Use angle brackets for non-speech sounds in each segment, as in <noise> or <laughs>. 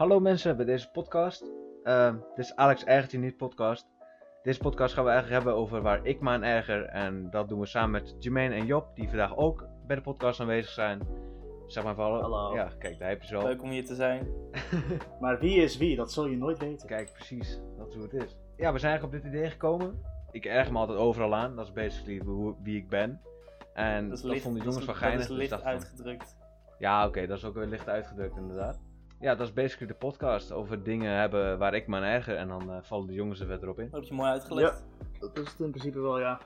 Hallo mensen bij deze podcast. Uh, dit is Alex Ergert niet podcast. Deze podcast gaan we eigenlijk hebben over waar ik me aan erger. En dat doen we samen met Jermaine en Job, die vandaag ook bij de podcast aanwezig zijn. Zeg maar vallen. Hallo. Ja, kijk, daar heb je zo. Leuk om hier te zijn. <laughs> Maar wie is wie? Dat zul je nooit weten. Kijk, precies. Dat is hoe het is. Ja, we zijn eigenlijk op dit idee gekomen. Ik erger me altijd overal aan. Dat is basically hoe, wie ik ben. En dat, licht- vonden de jongens is- geinig. Dat dus is ik licht dacht van- uitgedrukt. Ja, oké, dat is ook weer licht uitgedrukt inderdaad. Ja, dat is basically de podcast over dingen hebben waar ik me aan erger. En dan eh, vallen de jongens er verder op in. Dat heb je mooi uitgelegd. Dat is het in principe wel, ja.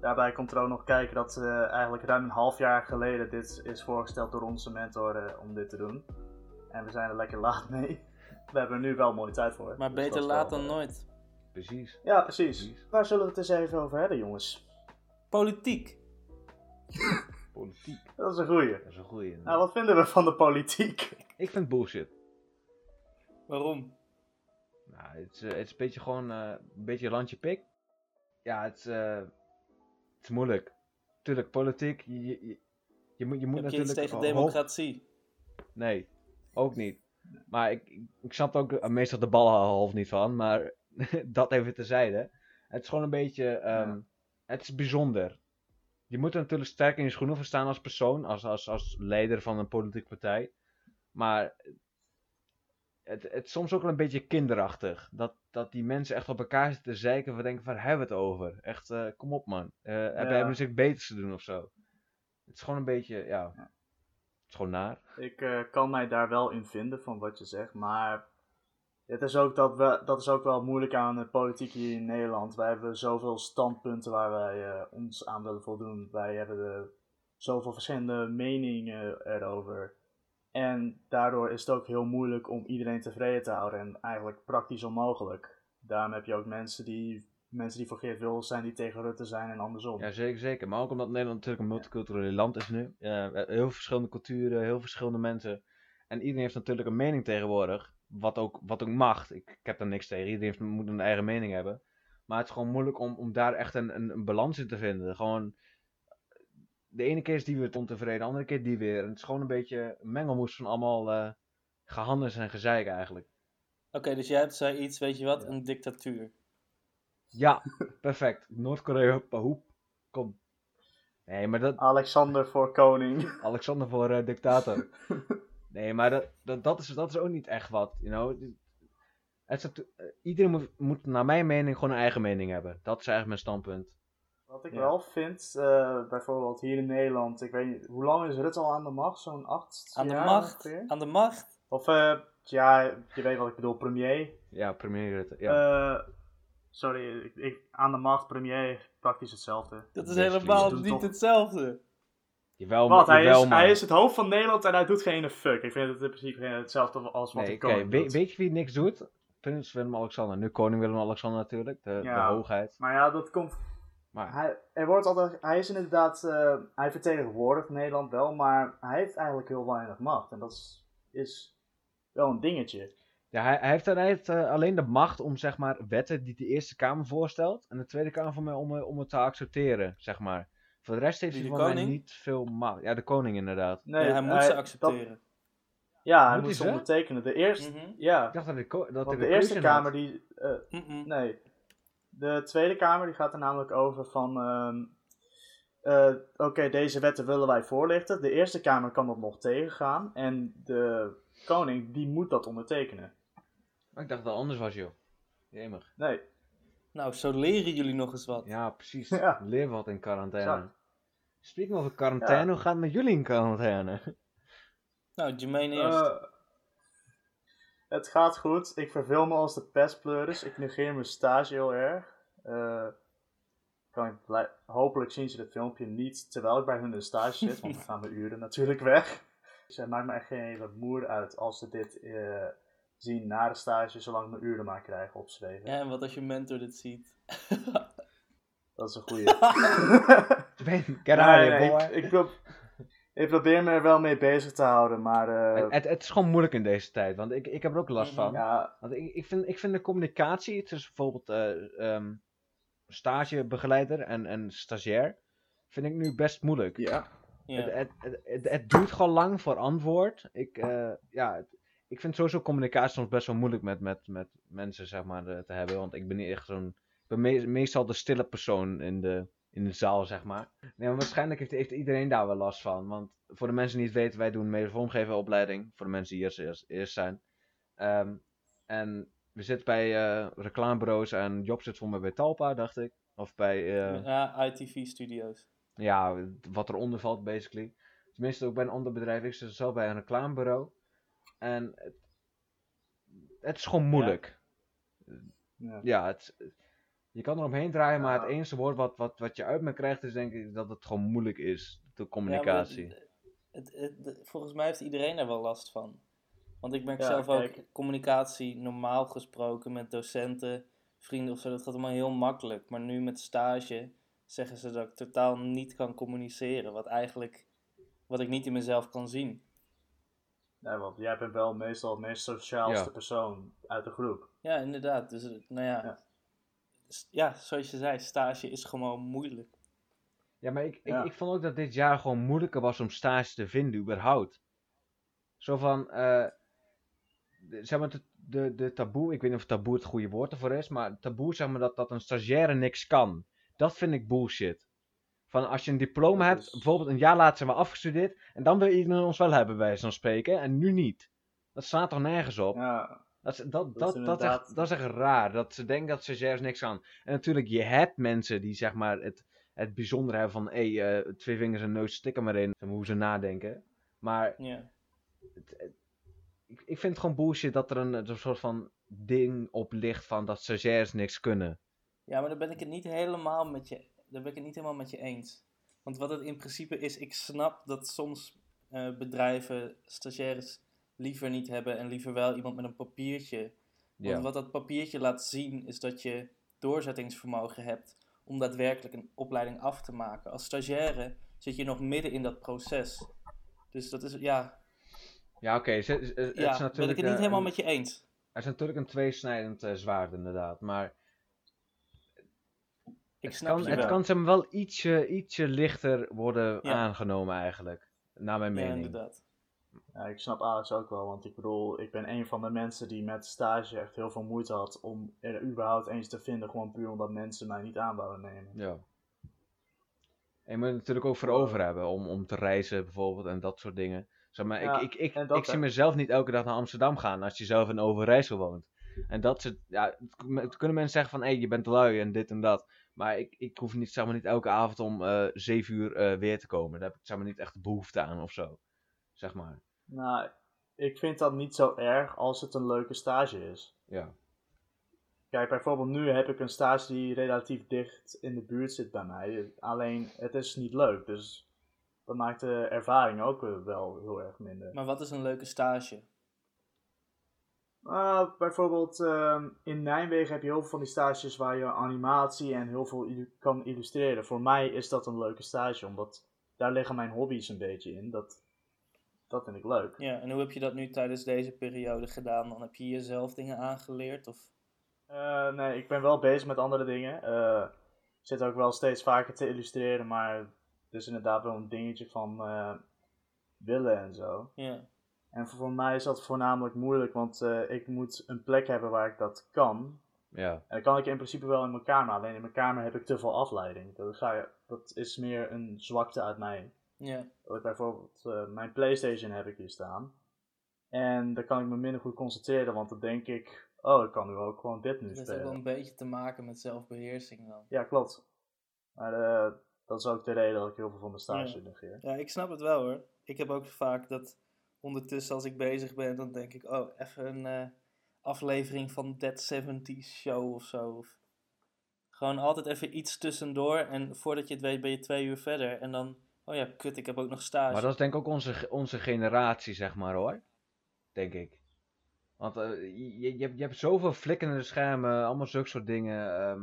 Daarbij komt er ook nog kijken dat eh, eigenlijk ruim een half jaar geleden dit is voorgesteld door onze mentor eh, om dit te doen. En we zijn er lekker laat mee. We hebben er nu wel mooie tijd voor. Maar Dus beter laat wel, dan nooit. Precies. Ja, precies. Precies. Waar zullen we het eens even over hebben, jongens? Politiek. Politiek. <laughs> Dat is een goeie. Dat is een goeie. Nou, wat vinden we van de politiek? Ik vind bullshit. Waarom? Nou, het is, eh, het is een beetje gewoon eh, een beetje landje pik. Ja, het is, eh, het is moeilijk. Tuurlijk, politiek. Je, je, moet, je moet iets natuurlijk. tegen democratie? Nee, ook niet. Maar ik, ik, snap ook meestal de bal half niet van. Maar <laughs> dat even terzijde. Het is gewoon een beetje. ehm, Ja. Het is bijzonder. Je moet er natuurlijk sterk in je schoenen staan als persoon. Als, als, als leider van een politieke partij. Maar. Het, het is soms ook wel een beetje kinderachtig. Dat, dat die mensen echt op elkaar zitten te zeiken. We denken: waar hebben we het over? Echt, eh, kom op man. Eh Hebben hebben ze beters te doen of zo? Het is gewoon een beetje. Ja. Het is gewoon naar. Ik eh, kan mij daar wel in vinden van wat je zegt, maar het is ook dat, we, dat is ook wel moeilijk aan de politiek hier in Nederland. Wij hebben zoveel standpunten waar wij ons aan willen voldoen. Wij hebben de, zoveel verschillende meningen erover. En daardoor is het ook heel moeilijk om iedereen tevreden te houden en eigenlijk praktisch onmogelijk. Daarom heb je ook mensen die, mensen die voor Geert Wilders zijn die tegen Rutte zijn en andersom. Ja, zeker, zeker. Maar ook omdat Nederland natuurlijk een multicultureel land is nu. Heel verschillende culturen, heel verschillende mensen. En iedereen heeft natuurlijk een mening tegenwoordig. Wat ook, wat ook mag. Ik, ik heb daar niks tegen. Iedereen heeft, moet een eigen mening hebben. Maar het is gewoon moeilijk om, om daar echt een, een, een balans in te vinden. Gewoon, de ene keer is die weer ontevreden, de andere keer die weer. En het is gewoon een beetje een mengelmoes van allemaal eh gehannes en gezeik eigenlijk. Oké, dus jij hebt zei iets, weet je wat, een dictatuur. Ja, <laughs> perfect. Noord-Korea, hoep. Kom. Nee, maar dat, Alexander voor koning. <laughs> Alexander voor eh, dictator. <laughs> Nee, maar dat, dat, dat, is, dat is ook niet echt wat, you know. Het iedereen moet, moet naar mijn mening gewoon een eigen mening hebben. Dat is eigenlijk mijn standpunt. Wat ik Ja. wel vind, eh, bijvoorbeeld hier in Nederland, ik weet niet, hoe lang is Rutte al aan de macht? Zo'n acht Aan de jaar macht. ongeveer? Aan de macht. Of, eh, ja, je weet wat ik bedoel, premier. Ja, premier Rutte. Ja. Eh, sorry, ik, ik- aan de macht, premier, praktisch hetzelfde. Dat is helemaal niet toch- hetzelfde. jawel, Wat, hij jawel, is, man. hij is het hoofd van Nederland en hij doet geen fuck. Ik vind het in principe geen- hetzelfde als wat Nee, de we- doet. weet je wie niks doet? Prins Willem-Alexander. Nu koning Willem-Alexander natuurlijk. De, Ja. de hoogheid. Maar ja, dat komt Maar Hij, er wordt altijd, hij is inderdaad, eh, hij vertegenwoordigt Nederland wel, maar hij heeft eigenlijk heel weinig macht. En dat is, is wel een dingetje. ja, hij, hij heeft, hij heeft eh, alleen de macht om zeg maar wetten die de Eerste Kamer voorstelt. En de Tweede Kamer voor mij om, eh, om het te accepteren, zeg maar. Voor de rest heeft hij de voor mij niet veel macht. Ja, de koning inderdaad. Nee, ja, hij moet hij- ze dat- accepteren. ja, hij Moet hij ze ze? ondertekenen. De eerste, Mhm. ja, Ik dacht dat de, dat want de Eerste had. Kamer die, eh, Mhm. nee. De Tweede Kamer die gaat er namelijk over van, ehm, eh, oké, deze wetten willen wij voorlichten. De Eerste Kamer kan dat nog tegengaan en de koning die moet dat ondertekenen. Maar ik dacht dat het anders was, joh. Jemig. Nee, Nou, zo leren jullie nog eens wat. Ja, precies. <laughs> Ja. Leer wat in quarantaine. Exact. Speaking over quarantaine, Ja. hoe gaat het met jullie in quarantaine? Nou, Jermaine eerst. Eh, het gaat goed. Ik verveel me als de pestpleuris. Ik negeer mijn stage heel erg. Eh, kan ik Hopelijk zien ze dit filmpje niet terwijl ik bij hun in de stage zit, want dan gaan mijn uren natuurlijk weg. Dus het maakt me echt geen hele moer uit als ze dit eh, zien na de stage, zolang ik mijn uren maar krijg opgeschreven. Ja, en wat als je mentor dit ziet? Dat is een goeie. <laughs> <laughs> Get Nee, out of here, nee, boy. ik, ik, pro- ik probeer me er wel mee bezig te houden, maar eh, Het, het, het is gewoon moeilijk in deze tijd, want ik, ik heb er ook last Mhm. van. ja, Want ik, ik, vind, ik vind de communicatie tussen bijvoorbeeld eh, ehm, stagebegeleider en, en stagiair, vind ik nu best moeilijk. ja. Ja. Het, het, het, het, het duurt gewoon lang voor antwoord. Ik, eh, ja, het- ik vind sowieso communicatie soms best wel moeilijk met, met, met mensen, zeg maar, te hebben. Want ik ben niet echt zo'n... Ik ben me- meestal de stille persoon in de, in de zaal, zeg maar. Nee, maar waarschijnlijk heeft, heeft iedereen daar wel last van. Want voor de mensen die het weten, wij doen een mediavormgeveropleiding. Voor de mensen die eerst, eerst, eerst zijn. Ehm, en we zitten bij eh, reclamebureaus en Job zit voor mij bij Talpa, dacht ik. Of bij... eh, Ja, ITV-studio's. ja, wat eronder valt, basically. Tenminste, ook bij een ander bedrijf. Ik zit zelf bij een reclamebureau. En het, het is gewoon moeilijk. Ja. Ja, het, je kan er omheen draaien, maar het enige woord wat, wat, wat je uit me krijgt is denk ik dat het gewoon moeilijk is. De Ja, communicatie. het, het, het- volgens mij heeft iedereen daar wel last van. Want ik merk Ja, zelf kijk. ook communicatie normaal gesproken met docenten, vrienden of zo. Dat gaat allemaal heel makkelijk. Maar nu met stage zeggen ze dat ik totaal niet kan communiceren. Wat eigenlijk, wat ik niet in mezelf kan zien. Nee, want jij bent wel meestal de meest sociaalste Ja. persoon uit de groep. Ja, inderdaad. Dus, nou ja. Ja. Zoals je zei, stage is gewoon moeilijk. Ja, maar ik, ik, Ja. ik vond ook dat dit jaar gewoon moeilijker was om stage te vinden, überhaupt. Zo van, eh, de- zeg maar, de, de, de taboe, ik weet niet of taboe het goede woord ervoor is, maar taboe, zeg maar, dat, dat een stagiaire niks kan. Dat vind ik bullshit. Van als je een diploma Dat hebt, is- bijvoorbeeld een jaar later zijn we afgestudeerd, en dan wil iedereen ons wel hebben, bij zo'n spreken, en nu niet. Dat staat toch nergens op? Ja, Dat is, dat, dat, dat, echt, dat is echt raar. Dat ze denken dat stagiairs niks kan. En natuurlijk, je hebt mensen die zeg maar het, het bijzondere hebben van... Hé, eh, twee vingers en neus, stik er maar in. Hoe ze nadenken. Maar Ja. het- het- ik, ik vind het gewoon bullshit dat er een, een soort van ding op ligt van dat stagiairs niks kunnen. Ja, maar daar ben ik het niet helemaal met je, daar ben ik het niet helemaal met je eens. Want wat het in principe is, ik snap dat soms eh, bedrijven stagiaires liever niet hebben en liever wel iemand met een papiertje. Want Ja. wat dat papiertje laat zien, is dat je doorzettingsvermogen hebt om daadwerkelijk een opleiding af te maken. Als stagiaire zit je nog midden in dat proces. Dus dat is, ja, Ja, oké. het is- het is ja natuurlijk, ben ik het niet eh, helemaal met je eens. Het is natuurlijk een tweesnijdend eh, zwaard, inderdaad. Maar Ik het snap kan, het wel. kan maar, wel ietsje, ietsje lichter worden Ja. aangenomen, eigenlijk. Naar mijn ja, mening. inderdaad. Ja, ik snap Alex ook wel, want ik bedoel, ik ben een van de mensen die met stage echt heel veel moeite had om er überhaupt eens te vinden, gewoon puur omdat mensen mij niet aan wouden nemen. Ja. En je moet het natuurlijk ook voor over hebben om, om te reizen bijvoorbeeld en dat soort dingen. Zeg maar, Ja, ik, ik, ik, ik zie mezelf niet elke dag naar Amsterdam gaan als je zelf in Overijssel woont. En dat ze, ja, het, kunnen mensen zeggen van, hé, je bent lui en dit en dat. Maar ik, ik hoef niet, zeg maar, niet elke avond om eh zeven uur eh, weer te komen. Daar heb ik, zeg maar, niet echt behoefte aan of zo. Zeg maar, Nou, ik vind dat niet zo erg als het een leuke stage is. ja. Kijk, bijvoorbeeld nu heb ik een stage die relatief dicht in de buurt zit bij mij. Alleen, het is niet leuk, dus dat maakt de ervaring ook wel heel erg minder. Maar wat is een leuke stage? Ah, bijvoorbeeld ehm, in Nijmegen heb je heel veel van die stages waar je animatie en heel veel kan illustreren. Voor mij is dat een leuke stage, omdat daar liggen mijn hobby's een beetje in. Dat, dat vind ik leuk. Ja, en hoe heb je dat nu tijdens deze periode gedaan? Dan heb je jezelf dingen aangeleerd? Of... Eh, nee, ik ben wel bezig met andere dingen. Eh, ik zit ook wel steeds vaker te illustreren, maar het is inderdaad wel een dingetje van eh, willen en zo. Ja, En voor mij is dat voornamelijk moeilijk, want eh, ik moet een plek hebben waar ik dat kan. Ja, En dat kan ik in principe wel in mijn kamer, alleen in mijn kamer heb ik te veel afleiding. Dat, ga je, dat is meer een zwakte uit mij. Ja, bijvoorbeeld eh, mijn Playstation heb ik hier staan. En dan kan ik me minder goed concentreren, want dan denk ik, oh, ik kan nu ook gewoon dit nu dat heeft ook wel spelen. een beetje te maken met zelfbeheersing dan. Ja, klopt. Maar eh, dat is ook de reden dat ik heel veel van mijn stage Ja. negeer. Ja, ik snap het wel hoor. Ik heb ook vaak dat ondertussen als ik bezig ben, dan denk ik, oh, even een eh, aflevering van Dead 70s Show of zo. Of gewoon altijd even iets tussendoor en voordat je het weet ben je twee uur verder. En dan, oh ja, kut, ik heb ook nog stage. maar dat is denk ik ook onze, onze generatie, zeg maar hoor. Denk ik. Want eh, je, je, hebt, je hebt zoveel flikkende schermen, allemaal zulke soort dingen. ehm,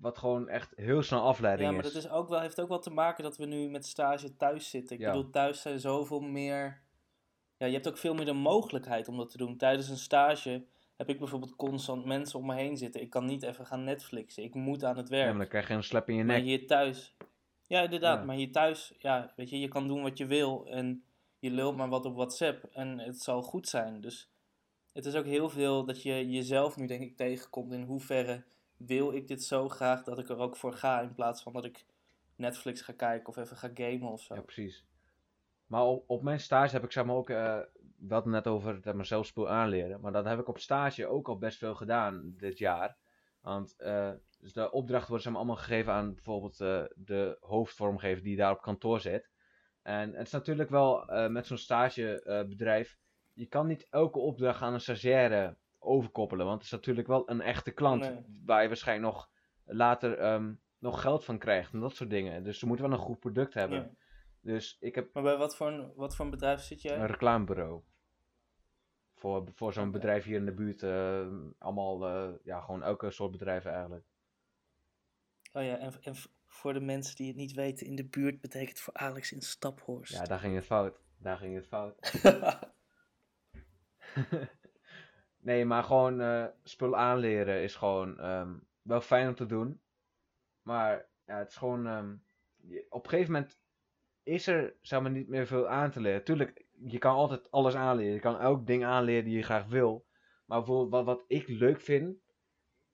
wat gewoon echt heel snel afleiding Ja, maar dat is ook wel, heeft ook wel te maken dat we nu met stage thuis zitten. Ik Ja. bedoel, thuis zijn zoveel meer. Ja, je hebt ook veel meer de mogelijkheid om dat te doen. Tijdens een stage heb ik bijvoorbeeld constant mensen om me heen zitten. Ik kan niet even gaan Netflixen. Ik moet aan het Ja, werk. maar dan krijg je een slap in je maar nek. hier thuis. Ja, inderdaad. Ja. Maar hier thuis, ja, weet je, je kan doen wat je wil. En je lult maar wat op WhatsApp. En het zal goed zijn. Dus het is ook heel veel dat je jezelf nu denk ik tegenkomt in hoeverre wil ik dit zo graag dat ik er ook voor ga in plaats van dat ik Netflix ga kijken of even ga gamen of zo. Ja, precies. Maar op, op mijn stage heb ik zeg maar ook, uh, we hadden net over het mezelf spul aanleren, maar dat heb ik op stage ook al best veel gedaan dit jaar. Want uh, dus de opdrachten worden zeg maar, allemaal gegeven aan bijvoorbeeld uh, de hoofdvormgever die daar op kantoor zit. En het is natuurlijk wel met zo'n stagebedrijf, je kan niet elke opdracht aan een stagiaire overkoppelen, want het is natuurlijk wel een echte klant Nee. waar je waarschijnlijk nog later ehm, nog geld van krijgt en dat soort dingen. Dus ze moeten wel een goed product hebben. Ja. Dus ik heb Maar bij wat voor, een, wat voor een bedrijf zit jij? een reclamebureau. Voor, voor zo'n bedrijf hier in de buurt. eh, allemaal, eh, ja, gewoon elke soort bedrijven eigenlijk. Oh ja, en, en voor de mensen die het niet weten, in de buurt betekent voor Alex in Staphorst. Ja, daar ging het fout. Daar ging het fout. <laughs> <laughs> nee, maar gewoon eh spul aanleren is gewoon ehm, wel fijn om te doen. Maar ja, het is gewoon. ehm, je- op een gegeven moment is er zeg maar, niet meer veel aan te leren. Tuurlijk, je kan altijd alles aanleren. Je kan elk ding aanleren die je graag wil. Maar bijvoorbeeld wat, wat ik leuk vind,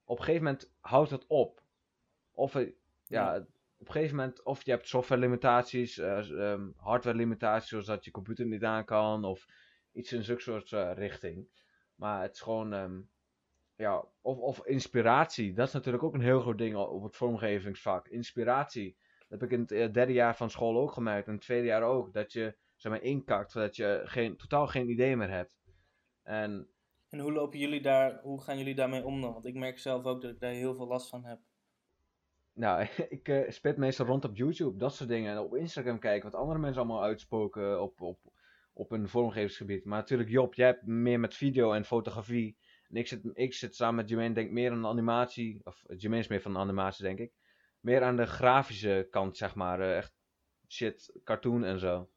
op een gegeven moment houdt het op. Of eh, ja, Ja. op een gegeven moment, of je hebt software limitaties, eh, ehm, hardware limitaties, zoals dat je computer niet aan kan, of iets in zulke soort eh, richting. Maar het is gewoon, ehm, ja, of, of inspiratie. Dat is natuurlijk ook een heel groot ding op het vormgevingsvak. Inspiratie. Dat heb ik in het derde jaar van school ook gemerkt, en het tweede jaar ook. Dat je, zeg maar, inkakt, zodat je geen, totaal geen idee meer hebt. En En hoe lopen jullie daar, hoe gaan jullie daarmee om dan? Want ik merk zelf ook dat ik daar heel veel last van heb. Nou, <laughs> ik eh spit meestal rond op YouTube, dat soort dingen. En op Instagram kijken wat andere mensen allemaal uitspoken op, op, op een vormgevingsgebied. Maar natuurlijk, Job, jij hebt meer met video en fotografie. En ik zit, ik zit samen met Jermaine, denk ik, meer aan de animatie. Of Jermaine is meer van de animatie, denk ik. Meer aan de grafische kant, zeg maar. eh, echt shit, cartoon en zo.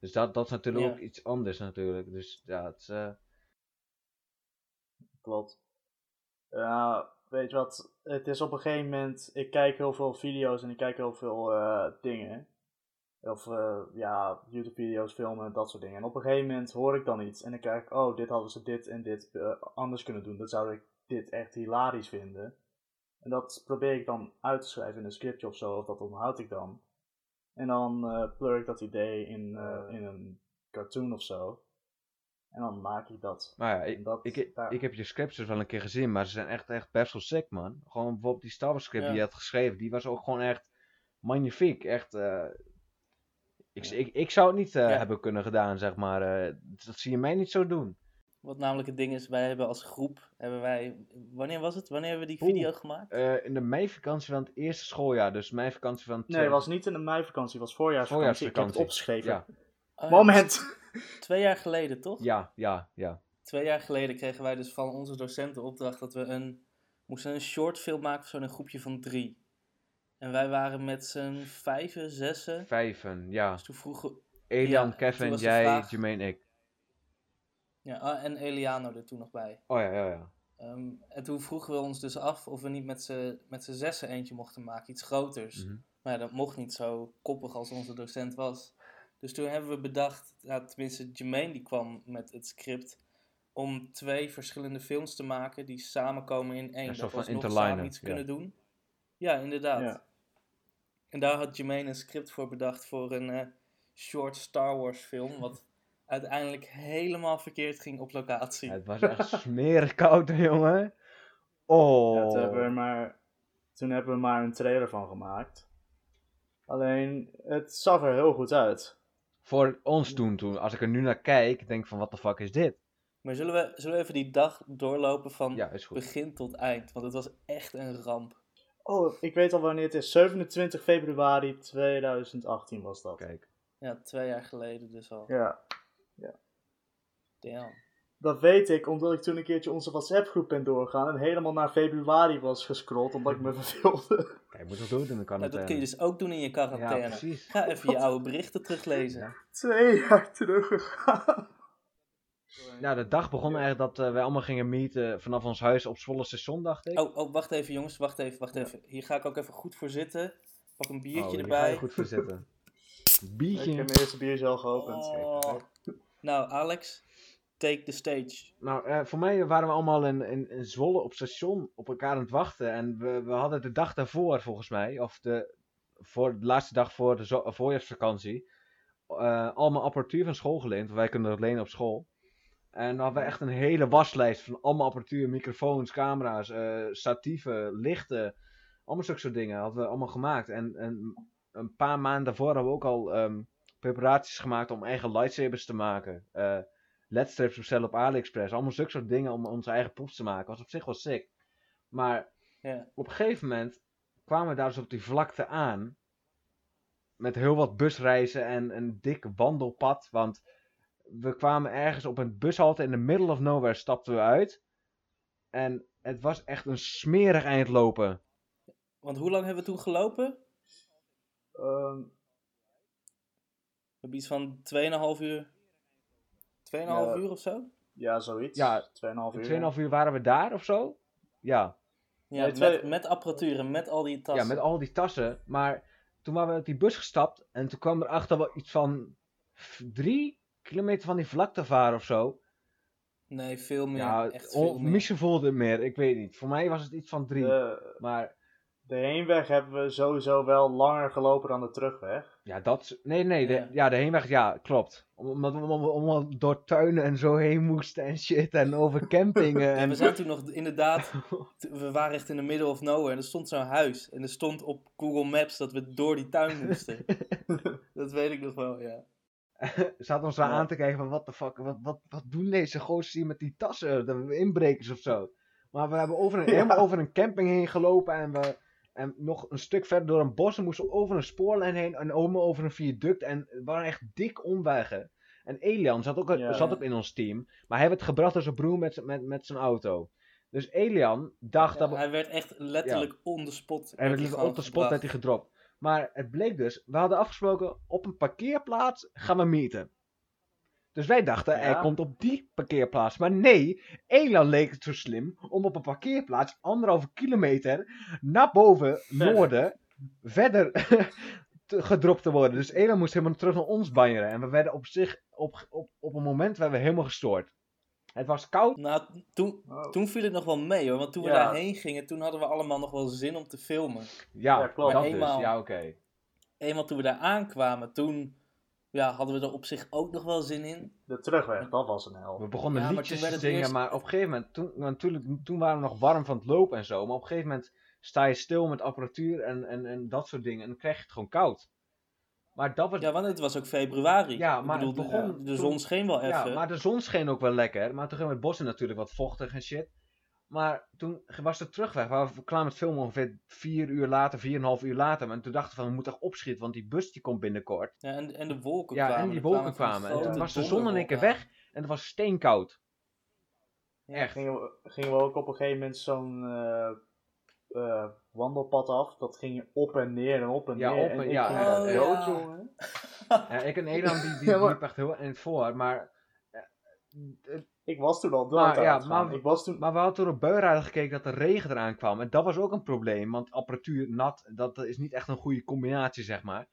Dus dat, dat is natuurlijk Ja. ook iets anders, natuurlijk. Dus ja, het is, eh, Klopt. Ja, weet je wat? Het is op een gegeven moment. Ik kijk heel veel video's en ik kijk heel veel eh, dingen. Of eh, ja, YouTube-video's, filmen, dat soort dingen. En op een gegeven moment hoor ik dan iets. En dan kijk ik, oh, dit hadden ze dit en dit anders kunnen doen. Dan zou ik dit echt hilarisch vinden. En dat probeer ik dan uit te schrijven in een scriptje of zo. Of dat onthoud ik dan. En dan eh pleur ik dat idee in, eh, in een cartoon of zo. En dan maak ik dat. maar ja, ik, dat ik, daar- ik heb je scripts dus wel een keer gezien, maar ze zijn echt, echt best wel sick, man. Gewoon bijvoorbeeld die Star Wars script Ja. die je had geschreven, die was ook gewoon echt magnifiek. Echt, eh, ik, Ja. ik, ik zou het niet hebben kunnen gedaan, zeg maar. dat zie je mij niet zo doen. Wat namelijk het ding is, wij hebben als groep, hebben wij, wanneer was het? Wanneer hebben we die Oeh. video gemaakt? Eh, in de meivakantie van het eerste schooljaar, dus meivakantie van... Nee, het was niet in de meivakantie, het was voorjaarsvakantie. Ik heb het Voorjaarsvakantie. opgeschreven. Ja, Oh ja, Moment! Twee jaar geleden, toch? ja, ja, ja. Twee jaar geleden kregen wij dus van onze docenten opdracht dat we een, moesten een shortfilm maken, zo in een groepje van drie. En wij waren met z'n vijven, zessen. Vijven, ja. Dus toen vroegen, Elian, Ja, Kevin, jij, vraag- Jermaine, ik. Ja, ah, en Eliano er toen nog bij. Oh ja, ja, ja. Ehm, en toen vroegen we ons dus af of we niet met z'n zessen eentje mochten maken, iets groters. Mhm. Maar ja, dat mocht niet zo koppig als onze docent was. Dus toen hebben we bedacht, ja, tenminste Jermaine die kwam met het script, om twee verschillende films te maken die samenkomen in één. Een dat we interlinen, samen iets ja. kunnen doen. Ja, inderdaad. Ja. En daar had Jermaine een script voor bedacht voor een eh, short Star Wars film, wat uiteindelijk helemaal verkeerd ging op locatie. Ja, het was echt smerig koud, jongen. Oh. Ja, toen, hebben we er maar, toen hebben we maar een trailer van gemaakt. Alleen, het zag er heel goed uit. Voor ons toen, toen, als ik er nu naar kijk, denk ik van, wat de fuck is dit? Maar zullen we, zullen we even die dag doorlopen van Ja, begin tot eind? Want het was echt een ramp. Oh, ik weet al wanneer het is. 27 februari 2018 was dat. Kijk. Ja, twee jaar geleden dus al. Ja, Damn. dat weet ik omdat ik toen een keertje onze WhatsApp-groep ben doorgegaan en helemaal naar februari was gescrolld omdat ik me <laughs> verveelde. Kijk, moet nog doen in de Nou, quarantaine. dat kun je dus ook doen in je Ja, quarantaine. precies. Ga even je oude berichten teruglezen. Ja. Twee jaar teruggegaan. Ja, de dag begon eigenlijk dat eh, wij allemaal gingen meeten vanaf ons huis op Zwolle station, dacht ik. Oh, oh, wacht even jongens, wacht even, wacht even. Hier ga ik ook even goed voor zitten. Pak een biertje Oh, hier erbij. ga je goed voor zitten. <laughs> Ik Biertje. heb mijn eerste biertje al geopend. Oh. Nou, Alex, take the stage. Nou, eh, voor mij waren we allemaal in, in, in Zwolle op station op elkaar aan het wachten. En we, we hadden de dag daarvoor, volgens mij, of de, voor de laatste dag voor de voorjaarsvakantie, eh, allemaal apparatuur van school geleend. Want wij kunnen dat lenen op school. En dan hadden we echt een hele waslijst van allemaal apparatuur, microfoons, camera's, eh, statieven, lichten. Allemaal zulke soort dingen hadden we allemaal gemaakt. En, en een paar maanden daarvoor hadden we ook al ehm, preparaties gemaakt om eigen lightsabers te maken. Ledstrips bestellen op AliExpress. Allemaal zulke soort dingen om onze eigen proefs te maken. Was op zich wel sick. Maar op een gegeven moment kwamen we daar dus op die vlakte aan. Met heel wat busreizen en een dik wandelpad. Want we kwamen ergens op een bushalte in the middle of nowhere stapten we uit. En het was echt een smerig eind lopen. Want hoe lang hebben we toen gelopen? Ehm, We hebben iets van 2,5 uur. 2,5 Ja. uur of zo? ja, zoiets. Ja, 2,5 uur. 2,5 uur waren we daar of zo. Ja. Ja, Nee, met, twee- met apparatuur en met al die tassen. Ja, met al die tassen. Maar toen waren we uit die bus gestapt. En toen kwam erachter wel iets van drie kilometer van die vlakte varen of zo. Nee, veel meer. ja, echt veel meer. misschien voelde het meer. Ik weet niet. Voor mij was het iets van drie. De, Maar de heenweg hebben we sowieso wel langer gelopen dan de terugweg. ja, dat... Nee, nee. De, Ja. ja. de heenweg, ja, klopt. Om- Omdat we allemaal door tuinen en zo heen moesten en shit. En over campingen. Ja, en... we zijn toen nog inderdaad, we waren echt in de middle of nowhere en er stond zo'n huis. En er stond op Google Maps dat we door die tuin moesten. <laughs> dat weet ik nog wel, ja. <laughs> zaten ons daar Ja. aan te kijken van wat de fuck, wat, wat, wat doen deze gozer hier met die tassen? Dat we inbrekers of zo. Maar we hebben over een, helemaal over een camping heen gelopen en we en nog een stuk verder door een bos en moesten over een spoorlijn heen en oma over een viaduct en het waren echt dik omwegen. En Elian zat ook, Ja, zat ja. ook in ons team, maar hij werd gebracht door zijn broer met, met, met zijn auto. Dus Elian dacht Ja, dat hij werd echt letterlijk on the spot. en werd hij op de gewoon spot werd hij gedropt. Maar het bleek dus, we hadden afgesproken, op een parkeerplaats gaan we meeten. Dus wij dachten, Ja. hij komt op die parkeerplaats. Maar nee, Elan leek het zo slim om op een parkeerplaats anderhalve kilometer naar boven, <laughs> noorden, verder <laughs> te- gedropt te worden. Dus Elan moest helemaal terug naar ons banjeren. En we werden op zich, op, op, op een moment werden we helemaal gestoord. Het was koud. Nou, toen, Oh. toen viel het nog wel mee hoor, want toen we daarheen gingen, toen hadden we allemaal nog wel zin om te filmen. Ja, Ja, klopt. dat dus. Ja, oké. Eenmaal toen we daar aankwamen, toen ja, hadden we er op zich ook nog wel zin in. De terugweg, dat was een hel. We begonnen Ja, liedjes te zingen, eerst- maar op een gegeven moment, toen, natuurlijk, toen waren we nog warm van het lopen en zo, maar op een gegeven moment sta je stil met apparatuur en, en, en dat soort dingen en dan krijg je het gewoon koud. Maar dat was, Ja, want het was ook februari. Ja, Ik maar bedoel, het de- begon de, zon scheen wel ja, even. maar de zon scheen ook wel lekker, maar toen ging het bos in natuurlijk wat vochtig en shit. Maar toen was de terugweg, we klaar met filmen ongeveer vier uur later, vier en een half uur later, en toen dachten we van, we moeten echt opschieten, want die bus die komt binnenkort. Ja, en, en de wolken Ja, kwamen. en die wolken kwamen. En toen was de zon in één keer weg en het was steenkoud. Ja. Echt. Gingen we, gingen we ook op een gegeven moment zo'n eh, eh, wandelpad af. Dat ging op en neer en op en Ja, neer. op en en- ik ja, Oh, ja. jongen. Ja, ik en Elan die, <laughs> die Ja, liep echt heel eind voor, maar... eh, het- Ik was toen al dood Maar, ja, maar- Ik was toen... Maar we hadden toen op buienradar gekeken dat de regen eraan kwam. En dat was ook een probleem, want apparatuur nat, dat is niet echt een goede combinatie, zeg maar.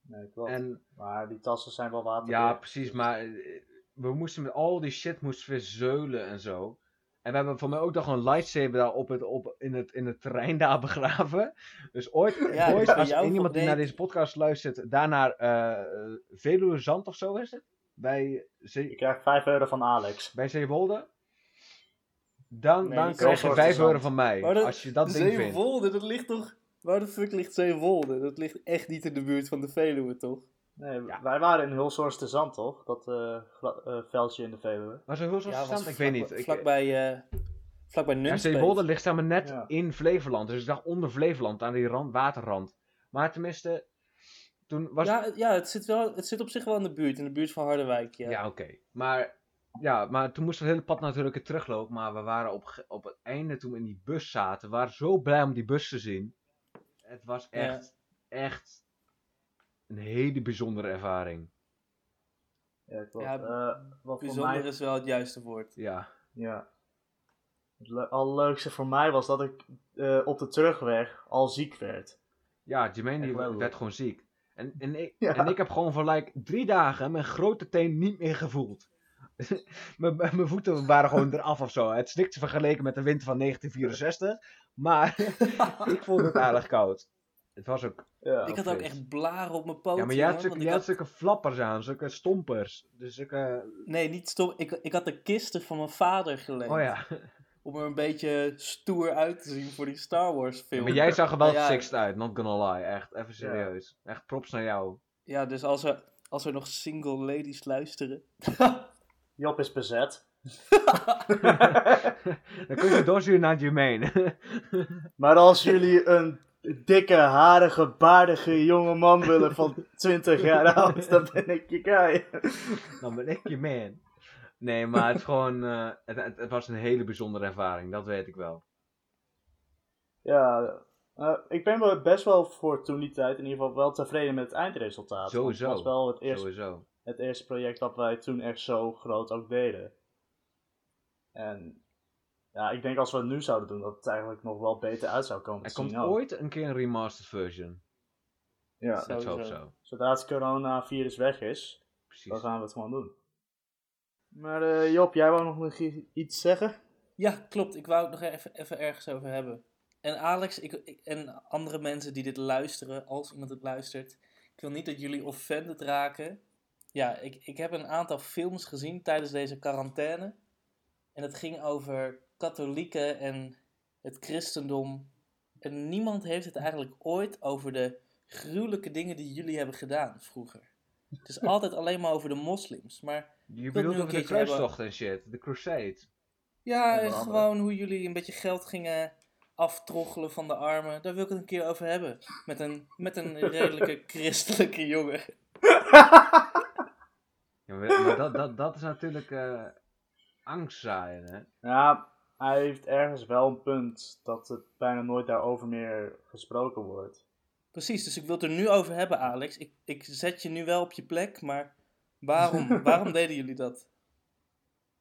Nee, klopt. En Maar die tassen zijn wel waterdicht. ja, precies, maar eh, we moesten met al die shit moesten we zeulen en zo. En we hebben voor mij ook nog een lightsaber daar op het, op, in, het, in het terrein daar <laughs> begraven. Dus ooit, Ja, als iemand die naar deze podcast luistert, daar naar eh Veluwe Zand of zo is het? Bij, Je Zee, krijgt 5 euro van Alex. bij Zeewolde? Dan, Nee, dan krijg je zo'n 5 soort euro zand. van mij, Maar dat- als je dat ding vindt. Zeewolde, dat ligt toch... Waar de fuck ligt Zeewolde? Dat ligt echt niet in de buurt van de Veluwe, toch? Nee, Ja. wij waren in Hulshorst de Zand, toch? Dat eh, gla- eh, veldje in de Veluwe. Was er heel zo'n Ja, was Ik weet niet. vlak- Ik, Vlakbij, eh vlakbij ja, Nunspeet. Zeewolde ligt maar net Ja. in Flevoland. Dus ik dacht onder Flevoland, aan die rand, waterrand. Maar tenminste, toen was... Ja, het- ja het, zit wel, het zit op zich wel in de buurt, in de buurt van Harderwijk. Ja. Ja, oké. Maar, ja, maar toen moesten we het hele pad natuurlijk weer teruglopen. Maar we waren op, op het einde, toen we in die bus zaten, we waren zo blij om die bus te zien. Het was Ja. echt, echt een hele bijzondere ervaring. Ja, klopt. Ja, Eh, wat voor Bijzonder mij... is wel het juiste woord. Ja. Ja. Het le- allerleukste voor mij was dat ik eh, op de terugweg al ziek werd. Ja, Jermaine die werd gewoon ziek. En, en, ik, Ja. en ik heb gewoon voor like drie dagen mijn grote teen niet meer gevoeld. <laughs> mijn mijn voeten waren gewoon eraf of zo. Het is niks vergeleken met de winter van 1964. Maar <laughs> ik vond het aardig koud. Het was ook... Ja. ik had ook echt blaren op mijn poten. Ja, maar jij had, zulke, want jij ik had had- zulke flappers aan, zulke stompers. Dus zulke... Nee, niet stom. Ik, ik had de kisten van mijn vader geleend. Oh ja. Om er een beetje stoer uit te zien voor die Star Wars film. Maar jij zag er wel Ja. sixth uit, not gonna lie. Echt, even serieus. Echt props naar jou. Ja, dus als er, als er nog single ladies luisteren. <laughs> Job is bezet. <laughs> Dan kun je doorsturen naar Jermaine. <laughs> Maar als jullie een dikke, harige, baardige jonge man willen van 20 jaar oud, dan ben ik je guy. Dan ben ik je man. Nee, maar het is gewoon... eh, het, het, het was een hele bijzondere ervaring, dat weet ik wel. Ja, eh, ik ben wel best wel voor toen die tijd in ieder geval wel tevreden met het eindresultaat. Sowieso. Het was wel het eerste, Sowieso. het eerste project dat wij toen echt zo groot ook deden. En ja, ik denk als we het nu zouden doen, dat het eigenlijk nog wel beter uit zou komen Er te komt ook. ooit een keer een remastered version. Ja, hope Sowieso. so. zodra het coronavirus weg is, Precies. dan gaan we het gewoon doen. Maar eh, Job, jij wou nog iets zeggen? Ja, klopt. Ik wou het nog even, even ergens over hebben. En Alex ik, ik- en andere mensen die dit luisteren, als iemand het luistert. Ik wil niet dat jullie offended raken. Ja, ik, ik heb een aantal films gezien tijdens deze quarantaine. En het ging over katholieken en het christendom. En niemand heeft het eigenlijk ooit over de gruwelijke dingen die jullie hebben gedaan vroeger. Het is altijd alleen maar over de moslims. Maar Je nu bedoelt een over de kruistocht en shit. De crusade. Ja, en gewoon hoe jullie een beetje geld gingen aftroggelen van de armen. Daar wil ik het een keer over hebben. Met een, met een <laughs> redelijke christelijke jongen. <laughs> Ja, maar maar dat, dat, dat is natuurlijk eh angstzaaien, hè. Ja, hij heeft ergens wel een punt dat het bijna nooit daarover meer gesproken wordt. Precies, dus ik wil het er nu over hebben, Alex. Ik, ik zet je nu wel op je plek, maar waarom, <laughs> waarom deden jullie dat?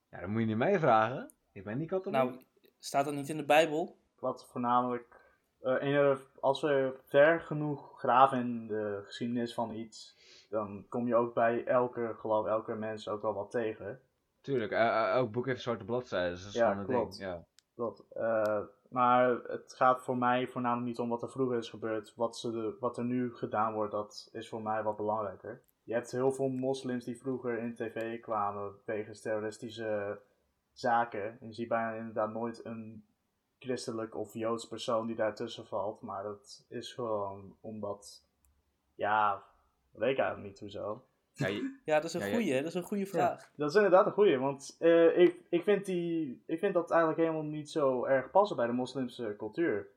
Ja, dan moet je niet mij vragen. Ik ben niet katholiek. Nou, staat dat niet in de Bijbel? Wat voornamelijk, eh, ene- als we ver genoeg graven in de geschiedenis van iets, dan kom je ook bij elke geloof, elke mens ook wel wat tegen. Tuurlijk, eh, eh, elk boek heeft zwarte bladzijden, dus dat is Ja, gewoon een klopt. ding. Ja. Klopt. Eh, maar het gaat voor mij voornamelijk niet om wat er vroeger is gebeurd. Wat, ze de, wat er nu gedaan wordt, dat is voor mij wat belangrijker. Je hebt heel veel moslims die vroeger in tv kwamen wegens terroristische zaken. En je ziet bijna inderdaad nooit een christelijk of joods persoon die daartussen valt. Maar dat is gewoon omdat, ja, weet ik eigenlijk niet hoezo. Ja, je- Ja, dat is een Ja, ja. goeie, hè? Dat is een goede vraag. Dat is inderdaad een goeie, want eh, ik, ik, vind die, ik vind dat eigenlijk helemaal niet zo erg passen bij de moslimse cultuur.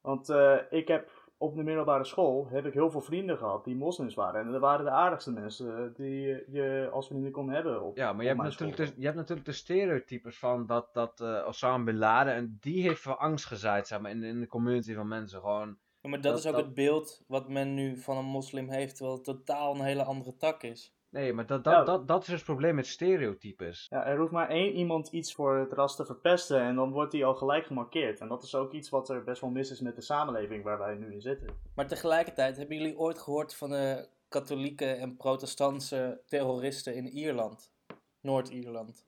Want eh, ik heb op de middelbare school heb ik heel veel vrienden gehad die moslims waren. En dat waren de aardigste mensen die je als vrienden kon hebben. Op, ja, maar je op hebt, natuurlijk de, je hebt natuurlijk de stereotypes van dat, dat eh Osama Bin Laden, en die heeft voor angst gezaaid, zeg maar, in, in de community van mensen. Gewoon, Ja, maar dat, Dat- is ook dat- het beeld wat men nu van een moslim heeft, terwijl het totaal een hele andere tak is. nee, maar dat, dat, Ja. dat, dat is dus het probleem met stereotypes. Ja, er hoeft maar één iemand iets voor het ras te verpesten en dan wordt hij al gelijk gemarkeerd. En dat is ook iets wat er best wel mis is met de samenleving waar wij nu in zitten. Maar tegelijkertijd, hebben jullie ooit gehoord van de katholieke en protestantse terroristen in Ierland? Noord-Ierland.